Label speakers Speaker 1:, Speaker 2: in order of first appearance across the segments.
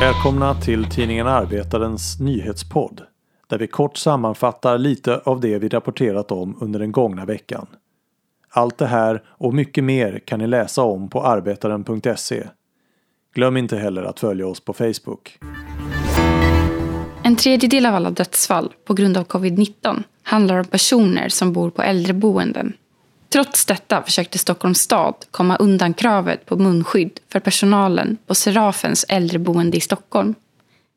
Speaker 1: Välkomna till tidningen Arbetarens nyhetspodd där vi kort sammanfattar lite av det vi rapporterat om under den gångna veckan. Allt det här och mycket mer kan ni läsa om på arbetaren.se. Glöm inte heller att följa oss på Facebook.
Speaker 2: En tredjedel av alla dödsfall på grund av covid-19 handlar om personer som bor på äldreboenden. Trots detta försökte Stockholms stad komma undan kravet på munskydd för personalen på Serafens äldreboende i Stockholm.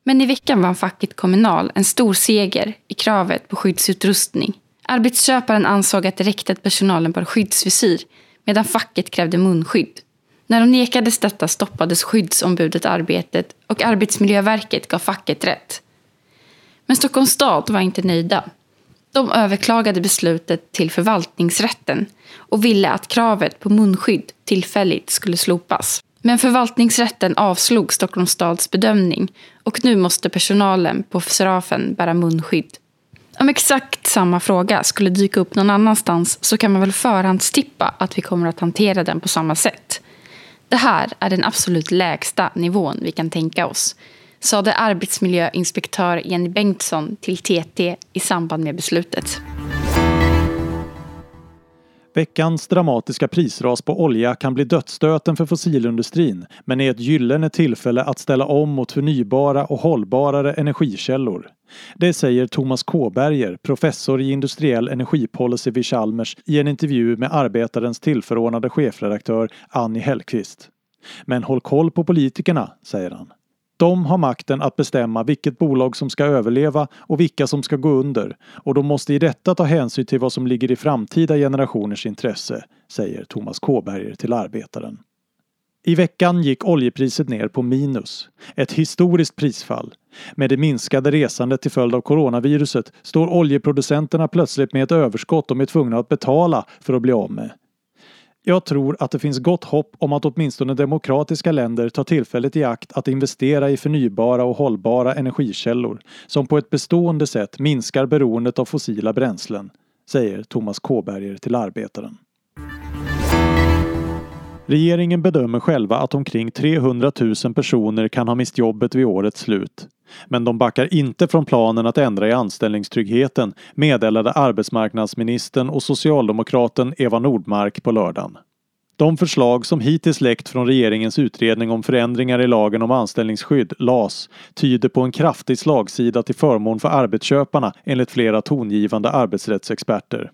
Speaker 2: Men i veckan vann facket Kommunal en stor seger i kravet på skyddsutrustning. Arbetsköparen ansåg att det räckte att personalen bar skyddsvisir medan facket krävde munskydd. När de nekades detta stoppades skyddsombudet arbetet och Arbetsmiljöverket gav facket rätt. Men Stockholms stad var inte nöjda. De överklagade beslutet till förvaltningsrätten och ville att kravet på munskydd tillfälligt skulle slopas. Men förvaltningsrätten avslog Stockholms stads bedömning och nu måste personalen på Serafen bära munskydd. Om exakt samma fråga skulle dyka upp någon annanstans så kan man väl förhandstippa att vi kommer att hantera den på samma sätt. Det här är den absolut lägsta nivån vi kan tänka oss sade arbetsmiljöinspektör Jenny Bengtsson till TT i samband med beslutet.
Speaker 1: Veckans dramatiska prisras på olja kan bli dödsstöten för fossilindustrin men är ett gyllene tillfälle att ställa om mot förnybara och hållbarare energikällor. Det säger Thomas Kåberger, professor i industriell energipolicy vid Chalmers i en intervju med Arbetarens tillförordnade chefredaktör Annie Hellqvist. Men håll koll på politikerna, säger han. De har makten att bestämma vilket bolag som ska överleva och vilka som ska gå under och de måste i detta ta hänsyn till vad som ligger i framtida generationers intresse, säger Thomas Kåberger till Arbetaren. I veckan gick oljepriset ner på minus. Ett historiskt prisfall. Med det minskade resandet till följd av coronaviruset står oljeproducenterna plötsligt med ett överskott de är tvungna att betala för att bli av med. Jag tror att det finns gott hopp om att åtminstone demokratiska länder tar tillfället i akt att investera i förnybara och hållbara energikällor som på ett bestående sätt minskar beroendet av fossila bränslen, säger Thomas Kåberger till Arbetaren. Regeringen bedömer själva att omkring 300 000 personer kan ha mist jobbet vid årets slut. Men de backar inte från planen att ändra i anställningstryggheten, meddelade arbetsmarknadsministern och socialdemokraten Eva Nordmark på lördagen. De förslag som hittills läckt från regeringens utredning om förändringar i lagen om anställningsskydd, LAS, tyder på en kraftig slagsida till förmån för arbetsköparna enligt flera tongivande arbetsrättsexperter.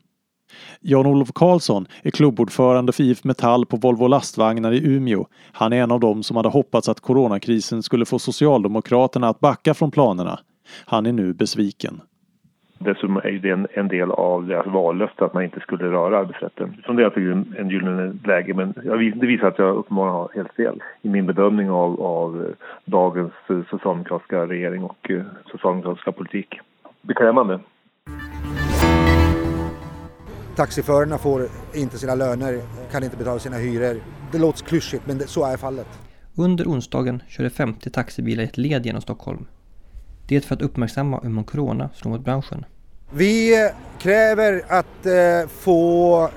Speaker 1: Jan-Olof Karlsson är klubbordförande för IF Metall på Volvo lastvagnar i Umeå. Han är en av dem som hade hoppats att coronakrisen skulle få Socialdemokraterna att backa från planerna. Han är nu besviken.
Speaker 3: Dessutom är det en, en del av deras vallöfte att man inte skulle röra arbetsrätten. Som det är en, en gyllene läge men jag, det visar att jag uppenbarligen har helt fel i min bedömning av, av eh, dagens eh, socialdemokratiska regering och eh, socialdemokratiska politik. Beklämmande.
Speaker 4: Taxiförarna får inte sina löner, kan inte betala sina hyror. Det låter klyschigt men det, så är fallet.
Speaker 5: Under onsdagen körde 50 taxibilar i ett led genom Stockholm. Det för att uppmärksamma hur corona slår mot branschen.
Speaker 4: Vi kräver att eh, få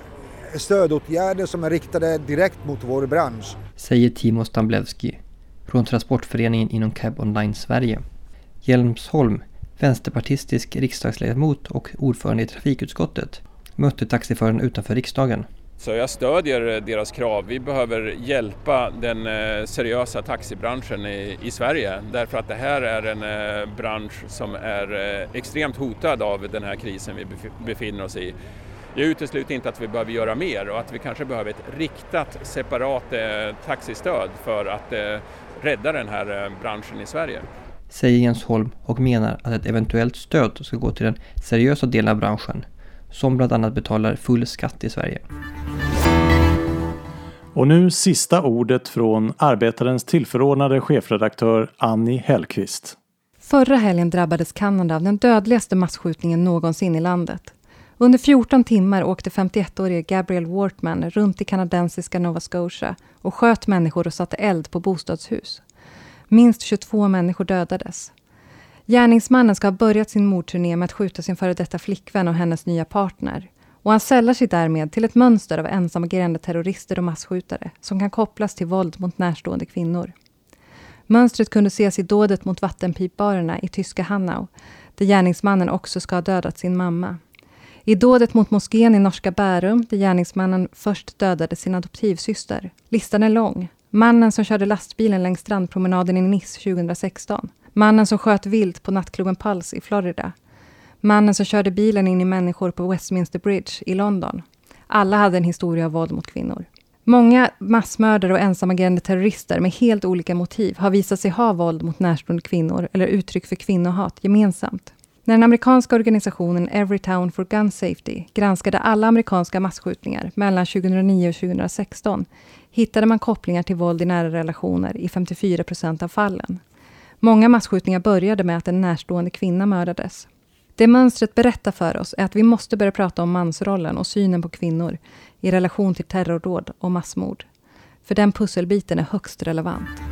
Speaker 4: stödåtgärder som är riktade direkt mot vår bransch.
Speaker 5: Säger Timo Stamblewski från Transportföreningen inom Cab Online Sverige. Hjelmsholm, vänsterpartistisk riksdagsledamot och ordförande i trafikutskottet, mötte taxiföraren utanför riksdagen.
Speaker 6: Så jag stödjer deras krav. Vi behöver hjälpa den eh, seriösa taxibranschen i, i Sverige därför att det här är en eh, bransch som är eh, extremt hotad av den här krisen vi befinner oss i. Jag utesluter inte att vi behöver göra mer och att vi kanske behöver ett riktat separat taxistöd för att rädda den här branschen i Sverige.
Speaker 5: Säger Jens Holm och menar att ett eventuellt stöd ska gå till den seriösa delen av branschen som bland annat betalar full skatt i Sverige.
Speaker 1: Och nu sista ordet från Arbetarens tillförordnade chefredaktör Annie Hellqvist.
Speaker 7: Förra helgen drabbades Kanada av den dödligaste massskjutningen någonsin i landet. Under 14 timmar åkte 51-årige Gabriel Wortman runt i kanadensiska Nova Scotia och sköt människor och satte eld på bostadshus. Minst 22 människor dödades. Gärningsmannen ska ha börjat sin mordturné med att skjuta sin före detta flickvän och hennes nya partner. Och han sällar sig därmed till ett mönster av ensamagerande terrorister och massskjutare som kan kopplas till våld mot närstående kvinnor. Mönstret kunde ses i dådet mot vattenpipbarerna i tyska Hanau, där gärningsmannen också ska ha dödat sin mamma. I dådet mot moskén i norska Bärum, där gärningsmannen först dödade sin adoptivsyster. Listan är lång. Mannen som körde lastbilen längs strandpromenaden i Nice 2016. Mannen som sköt vilt på nattklubben Pulse i Florida. Mannen som körde bilen in i människor på Westminster Bridge i London. Alla hade en historia av våld mot kvinnor. Många massmördare och ensamagerande terrorister med helt olika motiv har visat sig ha våld mot närstående kvinnor eller uttryck för kvinnohat gemensamt. När den amerikanska organisationen Every Town for Gun Safety granskade alla amerikanska massskjutningar mellan 2009 och 2016 hittade man kopplingar till våld i nära relationer i 54 procent av fallen. Många massskjutningar började med att en närstående kvinna mördades. Det mönstret berättar för oss är att vi måste börja prata om mansrollen och synen på kvinnor i relation till terrordåd och massmord. För den pusselbiten är högst relevant.